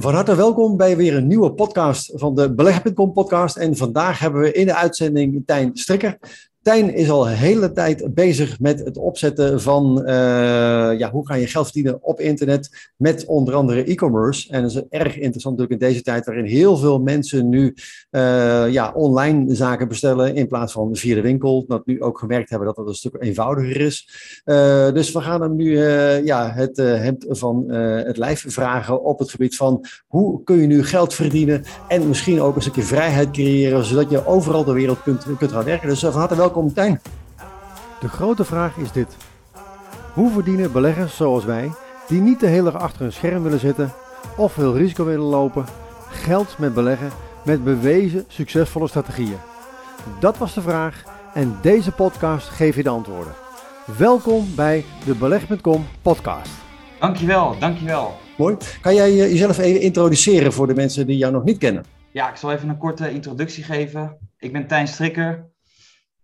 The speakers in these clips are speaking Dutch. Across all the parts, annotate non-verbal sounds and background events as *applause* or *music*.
Van harte welkom bij weer een nieuwe podcast van de Beleggen.com podcast. En vandaag hebben we in de uitzending Tijn Strikker. Tijn is al een hele tijd bezig met het opzetten van uh, ja, hoe ga je geld verdienen op internet met onder andere e-commerce. En dat is erg interessant natuurlijk in deze tijd waarin heel veel mensen nu uh, ja, online zaken bestellen in plaats van via de winkel. Dat nu ook gemerkt hebben dat dat een stuk eenvoudiger is. Uh, dus we gaan hem nu ja, het hemd van het lijf vragen op het gebied van hoe kun je nu geld verdienen en misschien ook een stukje vrijheid creëren zodat je overal de wereld kunt, kunt gaan werken. Dus van harte welkom welkom Tijn. De grote vraag is dit. Hoe verdienen beleggers zoals wij, die niet de hele dag achter een scherm willen zitten of veel risico willen lopen, geld met beleggen met bewezen succesvolle strategieën? Dat was de vraag en deze podcast geeft je de antwoorden. Welkom bij de Beleg.com podcast. Dankjewel, dankjewel. Mooi. Kan jij jezelf even introduceren voor de mensen die jou nog niet kennen? Ja, ik zal even een korte introductie geven. Ik ben Tijn Strikker,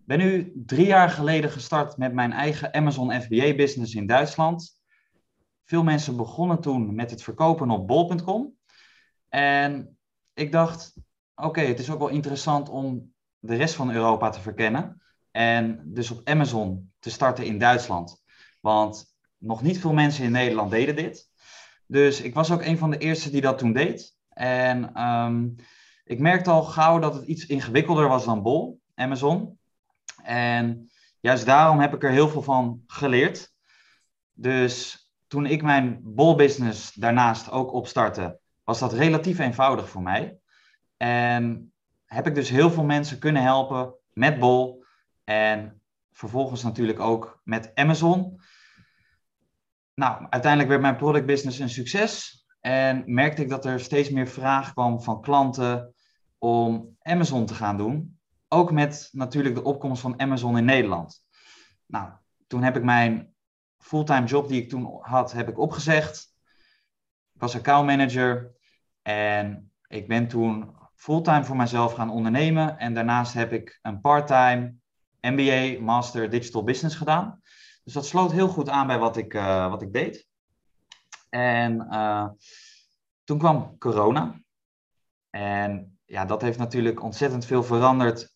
ben nu drie jaar geleden gestart met mijn eigen Amazon FBA-business in Duitsland. Veel mensen begonnen toen met het verkopen op bol.com. En ik dacht, oké, het is ook wel interessant om de rest van Europa te verkennen. En dus op Amazon te starten in Duitsland. Want nog niet veel mensen in Nederland deden dit. Dus ik was ook een van de eerste die dat toen deed. En um, ik merkte al gauw dat het iets ingewikkelder was dan Bol, Amazon. En juist daarom heb ik er heel veel van geleerd. Dus toen ik mijn bolbusiness daarnaast ook opstartte, was dat relatief eenvoudig voor mij. En heb ik dus heel veel mensen kunnen helpen met bol. En vervolgens natuurlijk ook met Amazon. Nou, uiteindelijk werd mijn product business een succes. En merkte ik dat er steeds meer vraag kwam van klanten om Amazon te gaan doen. Ook met natuurlijk de opkomst van Amazon in Nederland. Nou, toen heb ik mijn fulltime job die ik toen had, heb ik opgezegd. Ik was accountmanager en ik ben toen fulltime voor mezelf gaan ondernemen. En daarnaast heb ik een parttime MBA, Master Digital Business gedaan. Dus dat sloot heel goed aan bij wat ik, uh, wat ik deed. En uh, toen kwam corona. En ja, dat heeft natuurlijk ontzettend veel veranderd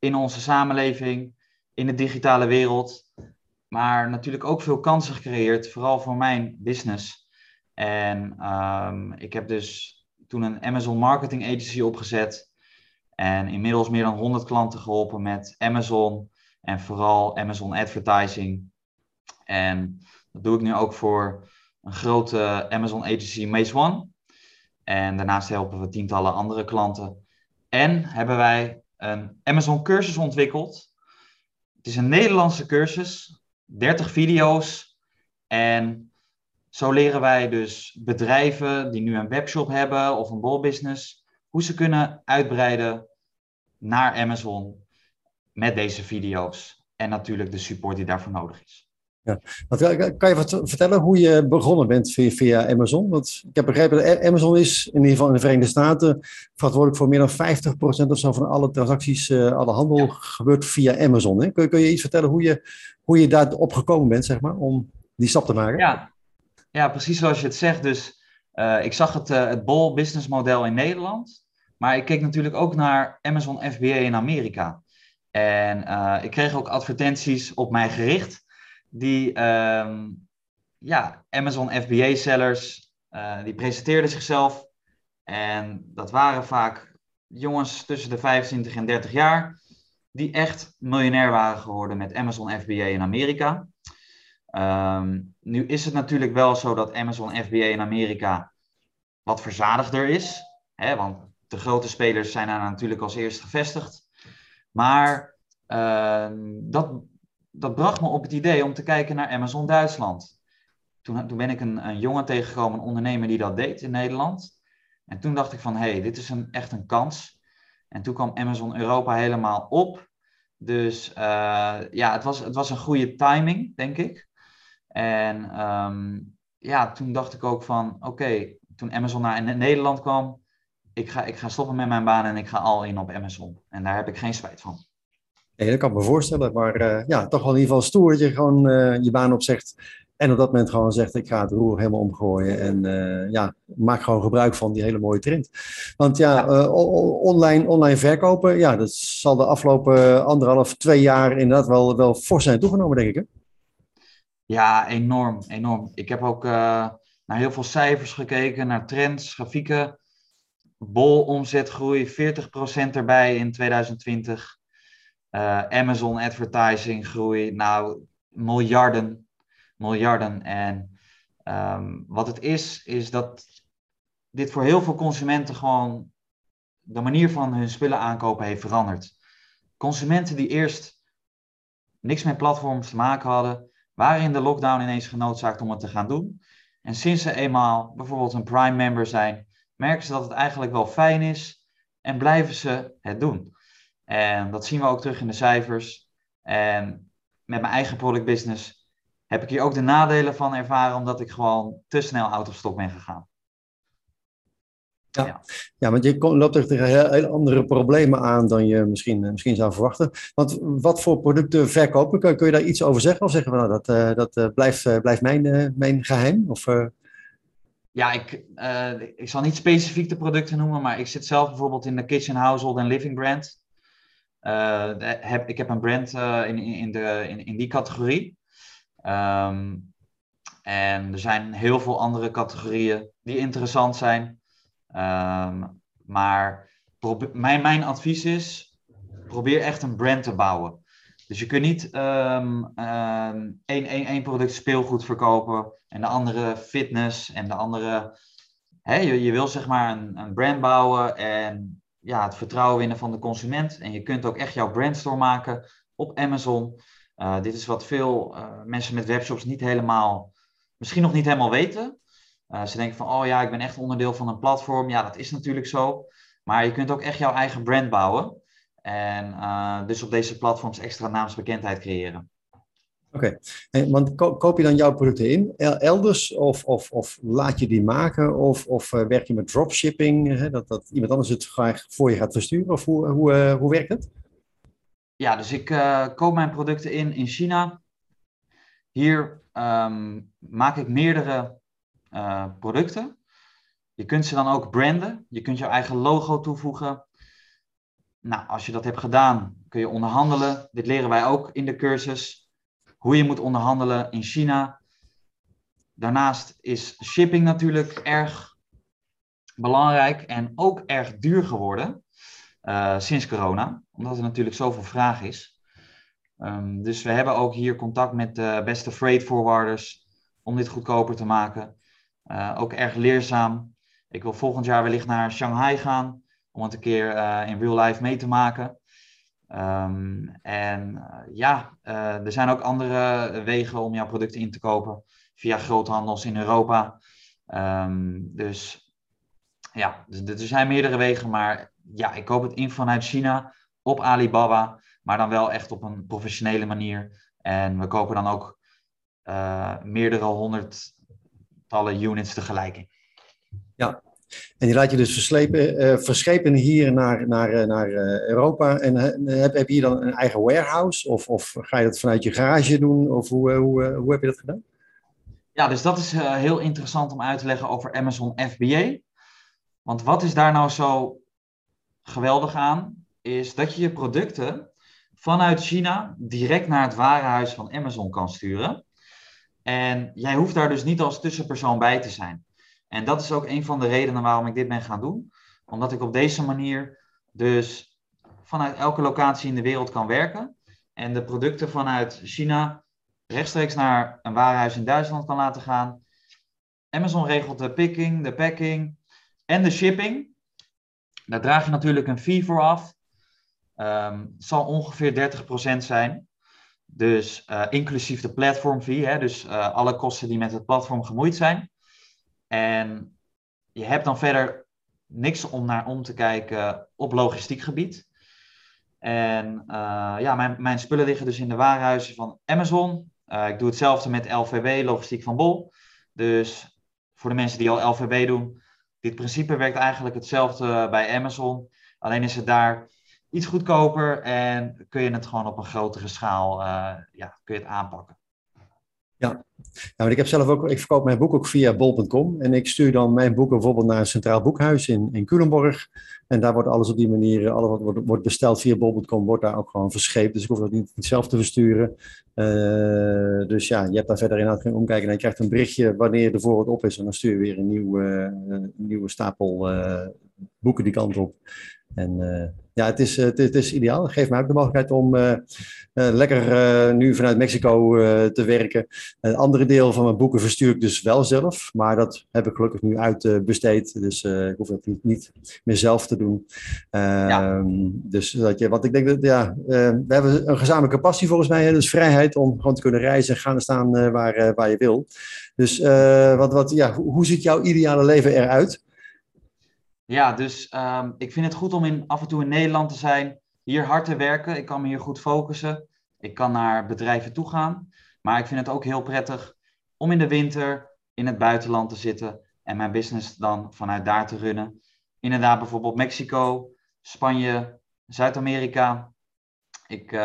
in onze samenleving, in de digitale wereld. Maar natuurlijk ook veel kansen gecreëerd, vooral voor mijn business. En um, ik heb dus toen een Amazon Marketing Agency opgezet. En inmiddels meer dan 100 klanten geholpen met Amazon. En vooral Amazon Advertising. En dat doe ik nu ook voor een grote Amazon Agency, Maze One. En daarnaast helpen we tientallen andere klanten. En hebben wij een Amazon cursus ontwikkeld. Het is een Nederlandse cursus, 30 video's. En zo leren wij dus bedrijven die nu een webshop hebben of een bolbusiness, hoe ze kunnen uitbreiden naar Amazon met deze video's. En natuurlijk de support die daarvoor nodig is. Ja. Eh, kan je wat vertellen hoe je begonnen bent via, via, Amazon? Want ik heb begrepen dat Amazon is, in ieder geval in de Verenigde Staten, verantwoordelijk voor meer dan 50% of zo van alle transacties, uh, alle handel gebeurt via Amazon. Hè? Kun, kun, je iets vertellen hoe je, hoe je daar opgekomen bent, zeg maar, om die stap te maken? Ja, ja precies zoals je het zegt. Dus uh, ik zag het, het Bol business model in Nederland, maar ik keek natuurlijk ook naar Amazon FBA in Amerika. En ik kreeg ook advertenties op mij gericht die um, ja, Amazon FBA-sellers, eh, die presenteerden zichzelf. En dat waren vaak jongens tussen de 25 en 30 jaar, die echt miljonair waren geworden met Amazon FBA in Amerika. Um, nu is het natuurlijk wel zo dat Amazon FBA in Amerika wat verzadigder is. Hè, want de grote spelers zijn daar natuurlijk als eerst gevestigd. Maar uh, dat dat bracht me op het idee om te kijken naar Amazon Duitsland. Toen, toen ben ik een, een jongen tegengekomen, een ondernemer die dat deed in Nederland. En toen dacht ik van, hé, hey, dit is een, echt een kans. En toen kwam Amazon Europa helemaal op. Dus uh, ja, het was, het was een goede timing, denk ik. En um, ja, toen dacht ik ook van, oké, toen Amazon naar Nederland kwam, ik ga, ik ga stoppen met mijn baan en ik ga al in op Amazon. En daar heb ik geen spijt van. Ja, dat kan ik me voorstellen. Maar uh, ja, toch wel in ieder geval stoer dat je gewoon uh, je baan opzegt En op dat moment gewoon zegt, ik ga het roer helemaal omgooien en uh, ja, maak gewoon gebruik van die hele mooie trend. Want ja, online, online verkopen, ja, dat zal de afgelopen anderhalf, twee jaar inderdaad wel, wel fors zijn toegenomen, denk ik. Hè? Ja, enorm, enorm. Ik heb ook naar heel veel cijfers gekeken, naar trends, grafieken. Bol omzetgroei, 40% erbij in 2020. Amazon advertising groei, nou miljarden miljarden. En um, wat het is, is dat dit voor heel veel consumenten gewoon de manier van hun spullen aankopen heeft veranderd. Consumenten die eerst niks met platforms te maken hadden, waren in de lockdown ineens genoodzaakt om het te gaan doen. En sinds ze eenmaal bijvoorbeeld een Prime member zijn, merken ze dat het eigenlijk wel fijn is en blijven ze het doen. En dat zien we ook terug in de cijfers. En met mijn eigen product business heb ik hier ook de nadelen van ervaren, omdat ik gewoon te snel out of stock ben gegaan. Ja, ja. ja want je loopt er tegen heel, andere problemen aan dan je misschien, eh, misschien zou verwachten. Want wat voor producten verkopen, kun, kun je daar iets over zeggen? Of zeggen we nou, dat, uh, dat uh, blijft, blijft mijn, mijn geheim? Of, Ja, ik, ik zal niet specifiek de producten noemen, maar ik zit zelf bijvoorbeeld in de kitchen, household en living brand. Heb, ik heb een brand in, in, de, in, die categorie. Um, en er zijn heel veel andere categorieën die interessant zijn. Um, maar mijn, mijn advies is, probeer echt een brand te bouwen. Dus je kunt niet um, één, één, één product speelgoed verkopen en de andere fitness en de andere... Hè, je, je wil zeg maar een, een brand bouwen en ja, het vertrouwen winnen van de consument. En je kunt ook echt jouw brandstore maken op Amazon. Uh, dit is wat veel uh, mensen met webshops niet helemaal, misschien nog niet helemaal weten. Uh, ze denken van, oh ja, ik ben echt onderdeel van een platform. Ja, dat is natuurlijk zo. Maar je kunt ook echt jouw eigen brand bouwen. En dus op deze platforms extra naamsbekendheid creëren. Oké, want koop je dan jouw producten in elders of, of, of laat je die maken of, of werk je met dropshipping, hè, dat, dat iemand anders het graag voor je gaat versturen of hoe, hoe, hoe werkt het? Ja, dus ik koop mijn producten in in China. Hier um, maak ik meerdere producten. Je kunt ze dan ook branden. Je kunt je eigen logo toevoegen. Nou, als je dat hebt gedaan, kun je onderhandelen. Dit leren wij ook in de cursus. Hoe je moet onderhandelen in China. Daarnaast is shipping natuurlijk erg belangrijk en ook erg duur geworden. Uh, sinds corona, omdat er natuurlijk zoveel vraag is. Um, dus we hebben ook hier contact met de beste freight forwarders om dit goedkoper te maken. Uh, ook erg leerzaam. Ik wil volgend jaar wellicht naar Shanghai gaan om het een keer uh, in real life mee te maken. Um, en ja, er zijn ook andere wegen om jouw producten in te kopen via groothandels in Europa. Um, dus ja, dus, er zijn meerdere wegen, maar ja, ik koop het in vanuit China op Alibaba, maar dan wel echt op een professionele manier. En we kopen dan ook uh, meerdere honderdtallen units tegelijk. Ja, en die laat je dus verslepen, uh, verschepen hier naar, naar, uh, naar Europa. En heb, heb je hier dan een eigen warehouse? Of, of ga je dat vanuit je garage doen? Of hoe, hoe, hoe heb je dat gedaan? Ja, dus dat is heel interessant om uit te leggen over Amazon FBA. Want wat is daar nou zo geweldig aan, is dat je je producten vanuit China direct naar het warenhuis van Amazon kan sturen. En jij hoeft daar dus niet als tussenpersoon bij te zijn. En dat is ook een van de redenen waarom ik dit ben gaan doen. Omdat ik op deze manier dus vanuit elke locatie in de wereld kan werken. En de producten vanuit China rechtstreeks naar een warenhuis in Duitsland kan laten gaan. Amazon regelt de picking, de packing en de shipping. Daar draag je natuurlijk een fee voor af. Het zal ongeveer 30% zijn. Dus uh, inclusief de platform fee, hè, dus uh, alle kosten die met het platform gemoeid zijn. En je hebt dan verder niks om naar om te kijken op logistiek gebied. En uh, ja, mijn, mijn spullen liggen dus in de warenhuizen van Amazon. ik doe hetzelfde met LVB, logistiek van Bol. Dus voor de mensen die al LVB doen, dit principe werkt eigenlijk hetzelfde bij Amazon. Alleen is het daar iets goedkoper en kun je het gewoon op een grotere schaal uh, ja, kun je het aanpakken. Ja, nou, ik heb zelf ook, ik verkoop mijn boek ook via bol.com en ik stuur dan mijn boeken bijvoorbeeld naar een centraal boekhuis in, in Culemborg. En daar wordt alles op die manier, alles wat wordt, wordt besteld via bol.com, wordt daar ook gewoon verscheept. Dus ik hoef dat niet, zelf te versturen. Uh, dus ja, je hebt daar verder inderdaad geen omkijken. En je krijgt een berichtje wanneer de voorraad op is en dan stuur je weer een, nieuw, uh, een nieuwe stapel uh, boeken die kant op. En ja, het is, het, het, is ideaal. Het geeft mij ook de mogelijkheid om uh, uh, lekker nu vanuit Mexico te werken. Een andere deel van mijn boeken verstuur ik dus wel zelf. Maar dat heb ik gelukkig nu uitbesteed. dus ik hoef het niet, niet, meer zelf te doen. Ja. Ehm, dus dat je, want ik denk dat ja, we hebben een gezamenlijke passie volgens mij. Hè, dus vrijheid om gewoon te kunnen reizen en gaan en staan waar, waar je wil. Dus wat, wat, ja, hoe ziet jouw ideale leven eruit? Ja, dus um, ik vind het goed om in, af en toe in Nederland te zijn, hier hard te werken. Ik kan me hier goed focussen. Ik kan naar bedrijven toe gaan. Maar ik vind het ook heel prettig om in de winter in het buitenland te zitten en mijn business dan vanuit daar te runnen. Inderdaad, bijvoorbeeld Mexico, Spanje, Zuid-Amerika. Ik, uh,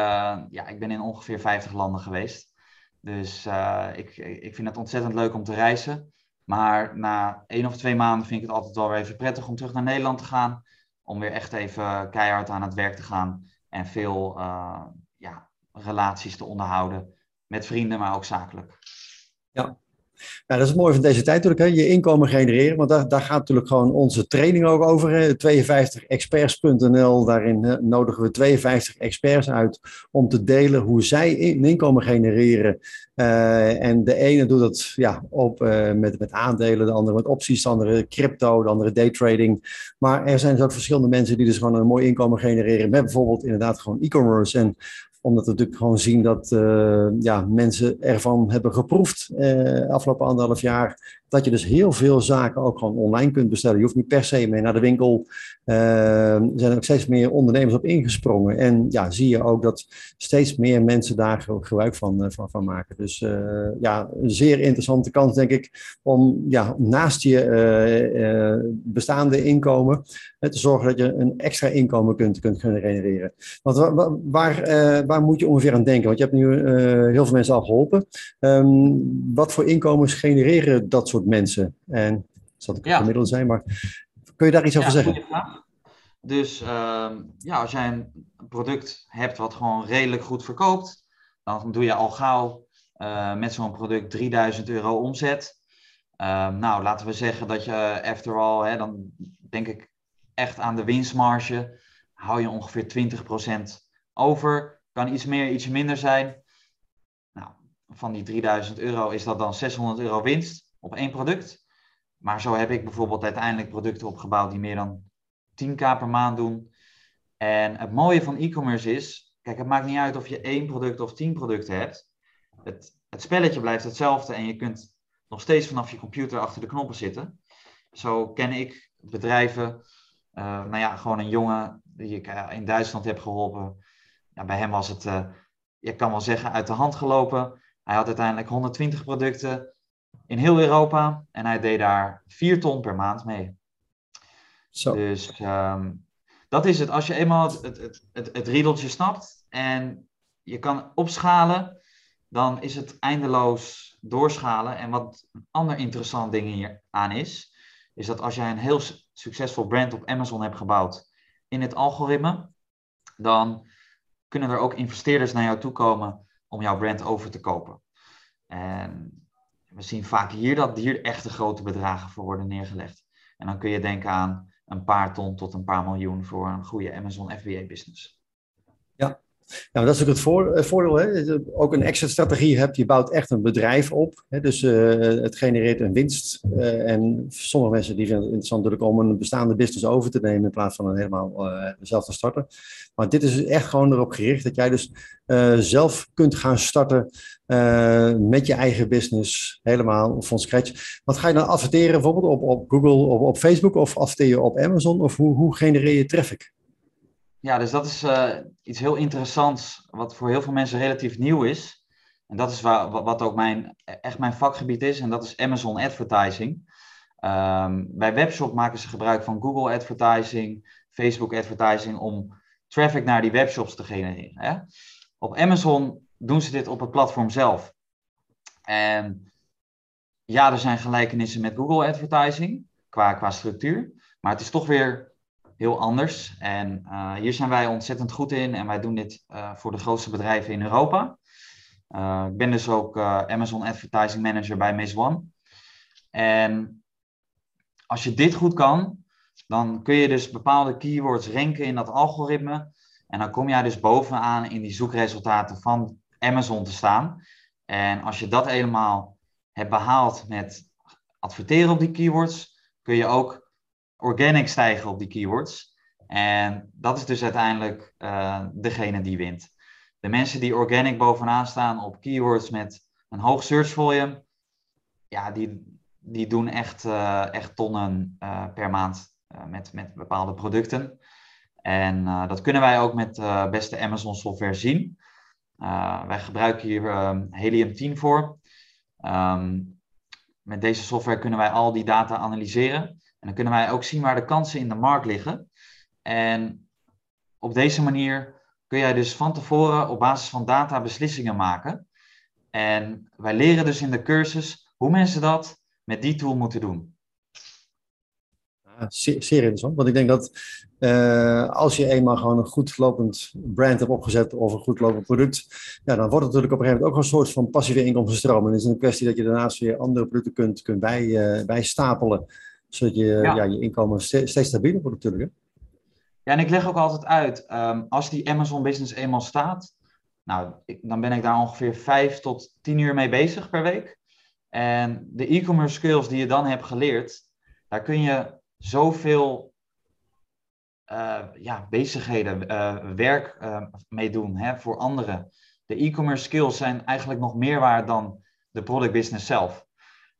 ja, ik ben in ongeveer 50 landen geweest. Dus uh, ik, ik vind het ontzettend leuk om te reizen. Maar na één of twee maanden vind ik het altijd wel weer even prettig om terug naar Nederland te gaan. Om weer echt even keihard aan het werk te gaan. En veel uh, ja, relaties te onderhouden. Met vrienden, maar ook zakelijk. Ja, ja, dat is het mooie van deze tijd natuurlijk, hè? je inkomen genereren. Want daar, daar gaat natuurlijk gewoon onze training ook over. 52experts.nl, daarin nodigen we 52 experts uit om te delen hoe zij een inkomen genereren. Uh, en de ene doet dat ja, op, uh, met, met aandelen, de andere met opties, de andere crypto, de andere daytrading. Maar er zijn dus verschillende mensen die dus gewoon een mooi inkomen genereren met bijvoorbeeld inderdaad gewoon e-commerce. En omdat we natuurlijk gewoon zien dat uh, ja, mensen ervan hebben geproefd uh, afgelopen anderhalf jaar. Dat je dus heel veel zaken ook gewoon online kunt bestellen. Je hoeft niet per se mee naar de winkel. Uh, er zijn ook steeds meer ondernemers op ingesprongen. En ja, zie je ook dat steeds meer mensen daar gebruik van, van, van maken. Dus ja, een zeer interessante kans denk ik om ja, naast je bestaande inkomen te zorgen dat je een extra inkomen kunt, kunt genereren. Want waar, waar, waar moet je ongeveer aan denken? Want je hebt nu uh, heel veel mensen al geholpen. Um, wat voor inkomens genereren dat soort mensen? En zal ik ja. gemiddeld zijn, maar kun je daar iets over ja, zeggen? Dus uh, ja, als jij een product hebt wat gewoon redelijk goed verkoopt, dan doe je al gauw uh, met zo'n product 3000 euro omzet. Uh, nou, laten we zeggen dat je, after all, hè, dan denk ik echt aan de winstmarge, hou je ongeveer 20% over. Kan iets meer, iets minder zijn. Nou, van die 3000 euro is dat dan 600 euro winst op één product. Maar zo heb ik bijvoorbeeld uiteindelijk producten opgebouwd die meer dan 10k per maand doen. En het mooie van e-commerce is, kijk, het maakt niet uit of je één product of tien producten hebt. Het, het spelletje blijft hetzelfde en je kunt nog steeds vanaf je computer achter de knoppen zitten. Zo ken ik bedrijven, nou ja, gewoon een jongen die ik uh, in Duitsland heb geholpen ja, bij hem was het, uh, je kan wel zeggen, uit de hand gelopen. Hij had uiteindelijk 120 producten in heel Europa en hij deed daar 4 ton per maand mee. Zo. Dus um, dat is het. Als je eenmaal het, het, het, het, riedeltje snapt en je kan opschalen, dan is het eindeloos doorschalen. En wat een ander interessant ding hier aan is, is dat als jij een heel succesvol brand op Amazon hebt gebouwd in het algoritme, dan kunnen er ook investeerders naar jou toe komen om jouw brand over te kopen. En we zien vaak hier dat hier echte grote bedragen voor worden neergelegd. En dan kun je denken aan een paar ton tot een paar miljoen voor een goede Amazon FBA business. Ja, nou, dat is ook het voor, voordeel. Hè? Ook een exit strategie hebt. Je bouwt echt een bedrijf op. Hè? Dus uh, het genereert een winst. Uh, en sommige mensen die vinden het interessant om een bestaande business over te nemen in plaats van een helemaal zelf te starten. Maar dit is echt gewoon erop gericht dat jij dus zelf kunt gaan starten met je eigen business helemaal van scratch. Wat ga je dan adverteren bijvoorbeeld op, op Google of op Facebook of adverteer je op Amazon? Of hoe, hoe genereer je traffic? Ja, dus dat is uh, iets heel interessants, wat voor heel veel mensen relatief nieuw is. En dat is waar, wat ook mijn, echt mijn vakgebied is, en dat is Amazon Advertising. Um, bij Webshop maken ze gebruik van Google Advertising, Facebook Advertising om traffic naar die webshops te genereren. Hè? Op Amazon doen ze dit op het platform zelf. En ja, er zijn gelijkenissen met Google Advertising qua, qua structuur. Maar het is toch weer heel anders. En uh, hier zijn wij ontzettend goed in. En wij doen dit uh, voor de grootste bedrijven in Europa. Uh, ik ben dus ook Amazon Advertising Manager bij Maze One. En als je dit goed kan, dan kun je dus bepaalde keywords ranken in dat algoritme. En dan kom jij dus bovenaan in die zoekresultaten van Amazon te staan. En als je dat helemaal hebt behaald met adverteren op die keywords, kun je ook organic stijgen op die keywords. En dat is dus uiteindelijk uh, degene die wint. De mensen die organic bovenaan staan op keywords met een hoog search volume, ja, die, die doen echt, uh, echt tonnen uh, per maand met, met bepaalde producten. En dat kunnen wij ook met beste Amazon software zien. wij gebruiken hier um, Helium 10 voor. Um, met deze software kunnen wij al die data analyseren. Dan kunnen wij ook zien waar de kansen in de markt liggen. En op deze manier kun jij dus van tevoren op basis van data beslissingen maken. En wij leren dus in de cursus hoe mensen dat met die tool moeten doen. Zeer, zeer interessant, want ik denk dat uh, als je eenmaal gewoon een goed lopend brand hebt opgezet of een goed lopend product, ja, dan wordt het natuurlijk op een gegeven moment ook een soort van passieve inkomstenstroom. En het is een kwestie dat je daarnaast weer andere producten kunt, kunt bij, uh, bijstapelen, zodat je, ja. ja. je inkomen steeds, stabieler wordt natuurlijk. Ja, en ik leg ook altijd uit, um, als die Amazon business eenmaal staat, nou, ik, dan ben ik daar ongeveer vijf tot tien uur mee bezig per week. En de e-commerce skills die je dan hebt geleerd, daar kun je zoveel uh, ja, bezigheden, uh, werk uh, mee doen hè, voor anderen. De e-commerce skills zijn eigenlijk nog meer waard dan de product business zelf.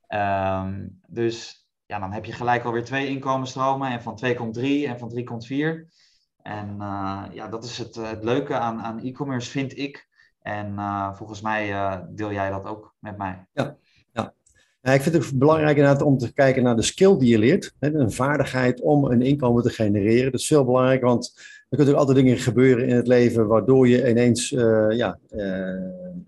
Um, dus ja, dan heb je gelijk alweer twee inkomensstromen en van twee komt drie en van drie komt vier. En ja, dat is het, het leuke aan, aan e-commerce, vind ik. En volgens mij deel jij dat ook met mij. Ja, ik vind het belangrijk inderdaad om te kijken naar de skill die je leert. Een vaardigheid om een inkomen te genereren. Dat is veel belangrijker, want er kunnen altijd dingen gebeuren in het leven waardoor je ineens ja,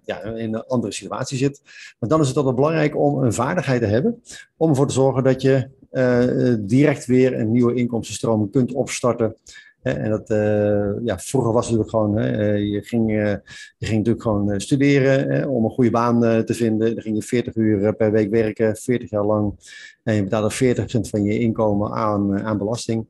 ja, in een andere situatie zit. Maar dan is het altijd belangrijk om een vaardigheid te hebben om ervoor te zorgen dat je uh, direct weer een nieuwe inkomstenstroom kunt opstarten en dat, uh, ja, vroeger was het natuurlijk gewoon, je, ging, je ging natuurlijk gewoon studeren om een goede baan te vinden. Dan ging je 40 uur per week werken, 40 jaar lang. En je betaalde 40% van je inkomen aan, aan belasting.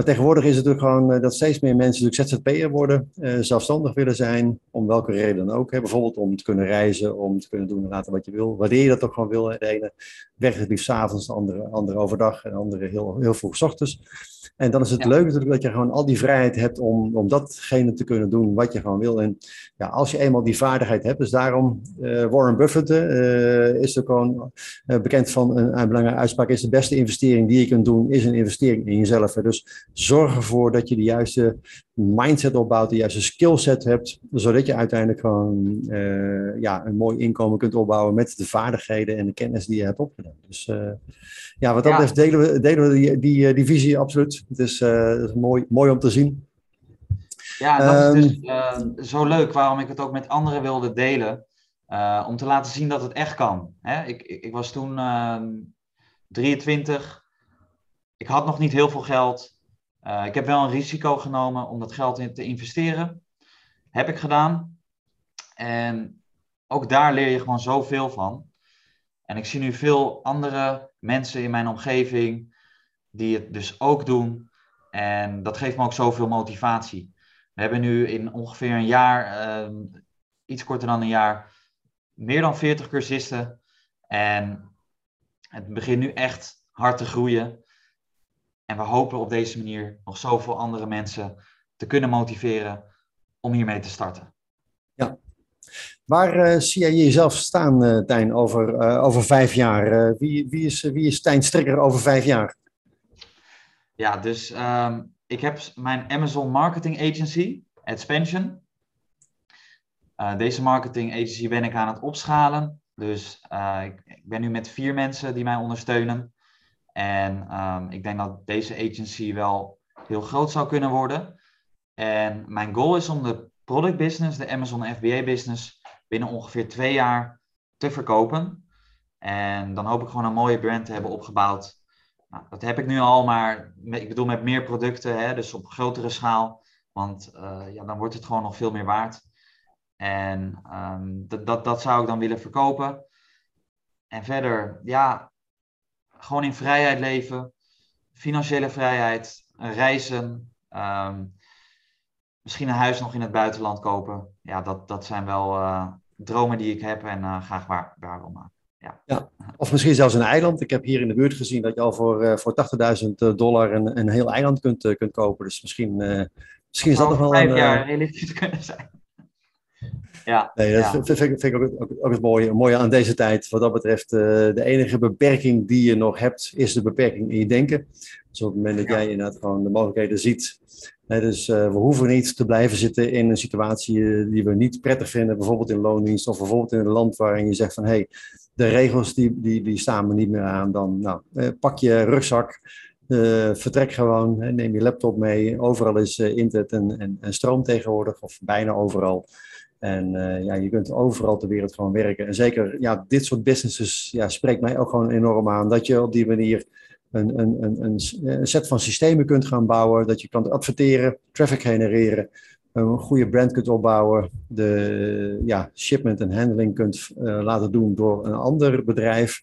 Maar tegenwoordig is het natuurlijk gewoon dat steeds meer mensen natuurlijk ZZP'er worden, zelfstandig willen zijn, om welke reden dan ook. Hè. Bijvoorbeeld om te kunnen reizen, om te kunnen doen en laten wat je wil. Wanneer je dat ook gewoon wil. De ene werkt het liefst avonds, de andere, andere overdag en de andere heel, heel vroeg ochtends. En dan is het ja. leuk natuurlijk dat je gewoon al die vrijheid hebt om, om datgene te kunnen doen wat je gewoon wil. En ja, als je eenmaal die vaardigheid hebt, dus daarom uh, Warren Buffett uh, is er gewoon uh, bekend van een, een, belangrijke uitspraak, is de beste investering die je kunt doen, is een investering in jezelf. Dus zorg ervoor dat je de juiste mindset opbouwt, de juiste skillset hebt, zodat je uiteindelijk gewoon ja, een mooi inkomen kunt opbouwen met de vaardigheden en de kennis die je hebt opgedaan. Dus ja, wat dat betreft delen we, delen we die, die, die visie absoluut. Het is, uh, is mooi, mooi om te zien. Ja, dat um, is dus uh, zo leuk waarom ik het ook met anderen wilde delen. Om te laten zien dat het echt kan. Hè? Ik, ik, ik, was toen 23. Ik had nog niet heel veel geld. Ik heb wel een risico genomen om dat geld in te investeren. Heb ik gedaan. En ook daar leer je gewoon zoveel van. En ik zie nu veel andere mensen in mijn omgeving die het dus ook doen. En dat geeft me ook zoveel motivatie. We hebben nu in ongeveer een jaar, uh, iets korter dan een jaar, meer dan 40 cursisten. En het begint nu echt hard te groeien. En we hopen op deze manier nog zoveel andere mensen te kunnen motiveren om hiermee te starten. Ja. Waar uh, zie jij jezelf staan, uh, Tijn, over, uh, over vijf jaar? wie, wie, is, wie is Tijn Strikker over vijf jaar? Ja, dus um, ik heb mijn Amazon Marketing Agency, Expansion. deze marketing agency ben ik aan het opschalen. Dus ik, ik, ben nu met vier mensen die mij ondersteunen. En um, ik denk dat deze agency wel heel groot zou kunnen worden. En mijn goal is om de product business, de Amazon FBA business, binnen ongeveer twee jaar te verkopen. En dan hoop ik gewoon een mooie brand te hebben opgebouwd. Nou, dat heb ik nu al, maar ik bedoel met meer producten, hè, dus op grotere schaal. Want ja, dan wordt het gewoon nog veel meer waard. En ehm, dat, dat, dat zou ik dan willen verkopen. En verder, ja, gewoon in vrijheid leven, financiële vrijheid, reizen, ehm, misschien een huis nog in het buitenland kopen. Ja, dat, dat zijn wel uh, dromen die ik heb en uh, graag waar, waar wil maken. Ja. ja. Of misschien zelfs een eiland. Ik heb hier in de buurt gezien dat je al voor, uh, voor 80.000 dollar een, een heel eiland kunt, kunt kopen. Dus misschien, misschien is dat nog wel vijf een... jaar realistisch *laughs* kunnen zijn. Ja, nee, dat ja. vind, vind ik ook, ook, ook het mooie, mooie aan deze tijd. Wat dat betreft, uh, de enige beperking die je nog hebt, is de beperking in je denken. Dus op het moment dat Ja. jij inderdaad gewoon de mogelijkheden ziet. Hè, dus uh, we hoeven niet te blijven zitten in een situatie uh, die we niet prettig vinden, bijvoorbeeld in loondienst of bijvoorbeeld in een land waarin je zegt van hé, hey, de regels die, die, die staan me niet meer aan. Dan nou, eh, pak je rugzak, uh, vertrek gewoon, hè, neem je laptop mee. Overal is uh, internet en, en, en, stroom tegenwoordig, of bijna overal. En uh, ja, je kunt overal ter wereld gewoon werken. En zeker ja, dit soort businesses ja, spreekt mij ook gewoon enorm aan. Dat je op die manier een, een, een, een set van systemen kunt gaan bouwen. Dat je kan adverteren, traffic genereren, een goede brand kunt opbouwen. De ja, shipment en handling kunt uh, laten doen door een ander bedrijf.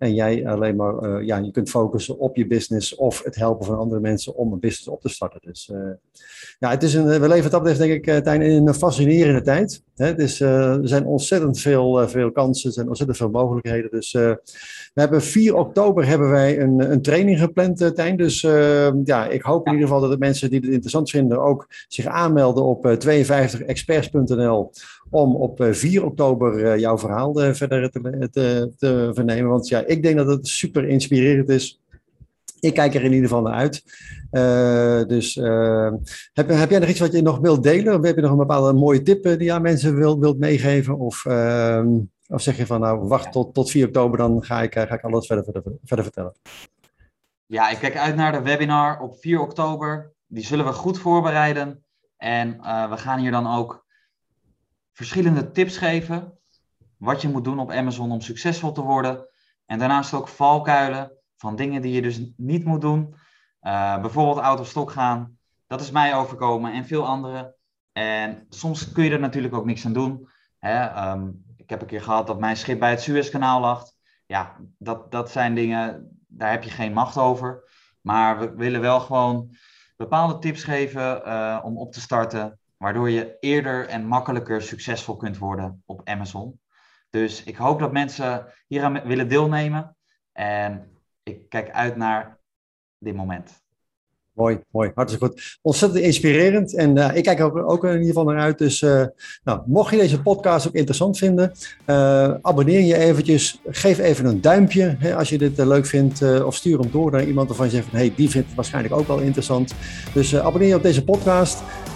En jij alleen maar, uh, ja, je kunt focussen op je business of het helpen van andere mensen om een business op te starten. Dus uh, ja, het is een, we leven dat denk ik, uh, Tijn, in een fascinerende tijd. Hè? Het is, er zijn ontzettend veel, veel kansen, er zijn ontzettend veel mogelijkheden. Dus we hebben 4 oktober hebben wij een, een training gepland, Tijn. Dus ja, ik hoop in ieder geval dat de mensen die het interessant vinden ook zich aanmelden op 52experts.nl om op 4 oktober jouw verhaal verder te, te, te vernemen. Want ja, ik denk dat het super inspirerend is. Ik kijk er in ieder geval naar uit. Uh, dus uh, heb, heb jij nog iets wat je nog wilt delen? Of heb je nog een bepaalde mooie tip die je aan mensen wilt, wilt meegeven? Of, uh, of zeg je van nou wacht tot, tot 4 oktober, dan ga ik, ga ik alles verder, verder, verder vertellen. Ja, ik kijk uit naar de webinar op 4 oktober. Die zullen we goed voorbereiden. En we gaan hier dan ook verschillende tips geven. Wat je moet doen op Amazon om succesvol te worden. En daarnaast ook valkuilen van dingen die je dus niet moet doen. Uh, bijvoorbeeld out of gaan. Dat is mij overkomen en veel anderen. En soms kun je er natuurlijk ook niks aan doen. Hè? Um, ik heb een keer gehad dat mijn schip bij het Suezkanaal lag. Ja, dat, dat zijn dingen, daar heb je geen macht over. Maar we willen wel gewoon bepaalde tips geven uh, om op te starten. Waardoor je eerder en makkelijker succesvol kunt worden op Amazon. Dus ik hoop dat mensen hieraan willen deelnemen. En ik kijk uit naar dit moment. Mooi, mooi. Hartstikke goed. Ontzettend inspirerend. En uh, ik kijk ook, ook in ieder geval naar uit. Dus uh, nou, mocht je deze podcast ook interessant vinden, uh, abonneer je eventjes. Geef even een duimpje hè, als je dit leuk vindt. of stuur hem door naar iemand waarvan je zegt hey, die vindt het waarschijnlijk ook wel interessant. Dus abonneer je op deze podcast.